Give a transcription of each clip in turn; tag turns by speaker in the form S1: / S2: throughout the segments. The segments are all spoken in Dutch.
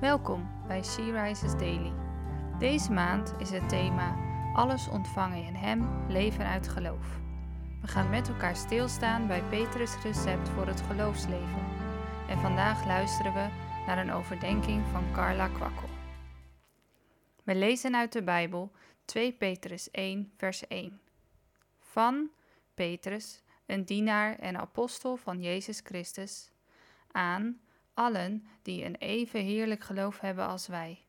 S1: Welkom bij She Rises Daily. Deze maand is het thema Alles ontvangen in Hem, leven uit geloof. We gaan met elkaar stilstaan bij Petrus' recept voor het geloofsleven. En vandaag luisteren we naar een overdenking van Carla Kwakkel. We lezen uit de Bijbel 2 Petrus 1, vers 1. Van Petrus, een dienaar en apostel van Jezus Christus, aan allen die een even heerlijk geloof hebben als wij.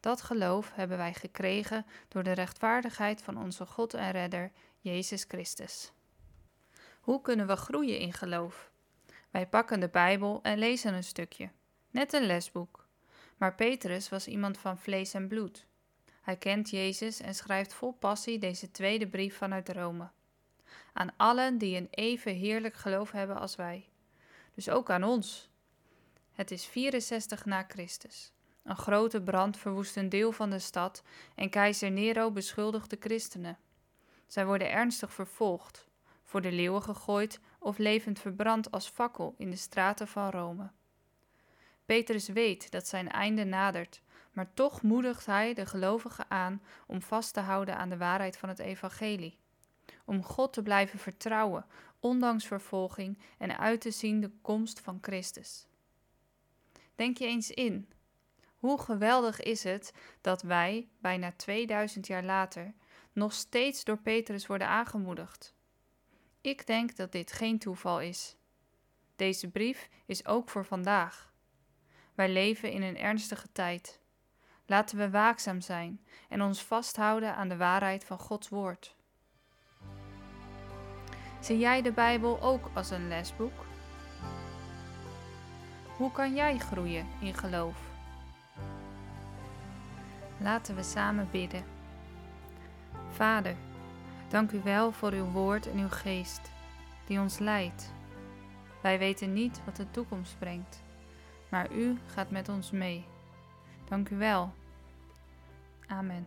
S1: Dat geloof hebben wij gekregen door de rechtvaardigheid van onze God en Redder, Jezus Christus. Hoe kunnen we groeien in geloof? Wij pakken de Bijbel en lezen een stukje, net een lesboek. Maar Petrus was iemand van vlees en bloed. Hij kent Jezus en schrijft vol passie deze tweede brief vanuit Rome. Aan allen die een even heerlijk geloof hebben als wij. Dus ook aan ons, het is 64 na Christus. Een grote brand verwoest een deel van de stad en keizer Nero beschuldigt de christenen. Zij worden ernstig vervolgd, voor de leeuwen gegooid of levend verbrand als fakkel in de straten van Rome. Petrus weet dat zijn einde nadert, maar toch moedigt hij de gelovigen aan om vast te houden aan de waarheid van het evangelie. Om God te blijven vertrouwen, ondanks vervolging en uit te zien de komst van Christus. Denk je eens in. Hoe geweldig is het dat wij, bijna 2000 jaar later, nog steeds door Petrus worden aangemoedigd? Ik denk dat dit geen toeval is. Deze brief is ook voor vandaag. Wij leven in een ernstige tijd. Laten we waakzaam zijn en ons vasthouden aan de waarheid van Gods Woord. Zie jij de Bijbel ook als een lesboek? Hoe kan jij groeien in geloof? Laten we samen bidden. Vader, dank u wel voor uw woord en uw geest, die ons leidt. Wij weten niet wat de toekomst brengt, maar u gaat met ons mee. Dank u wel. Amen.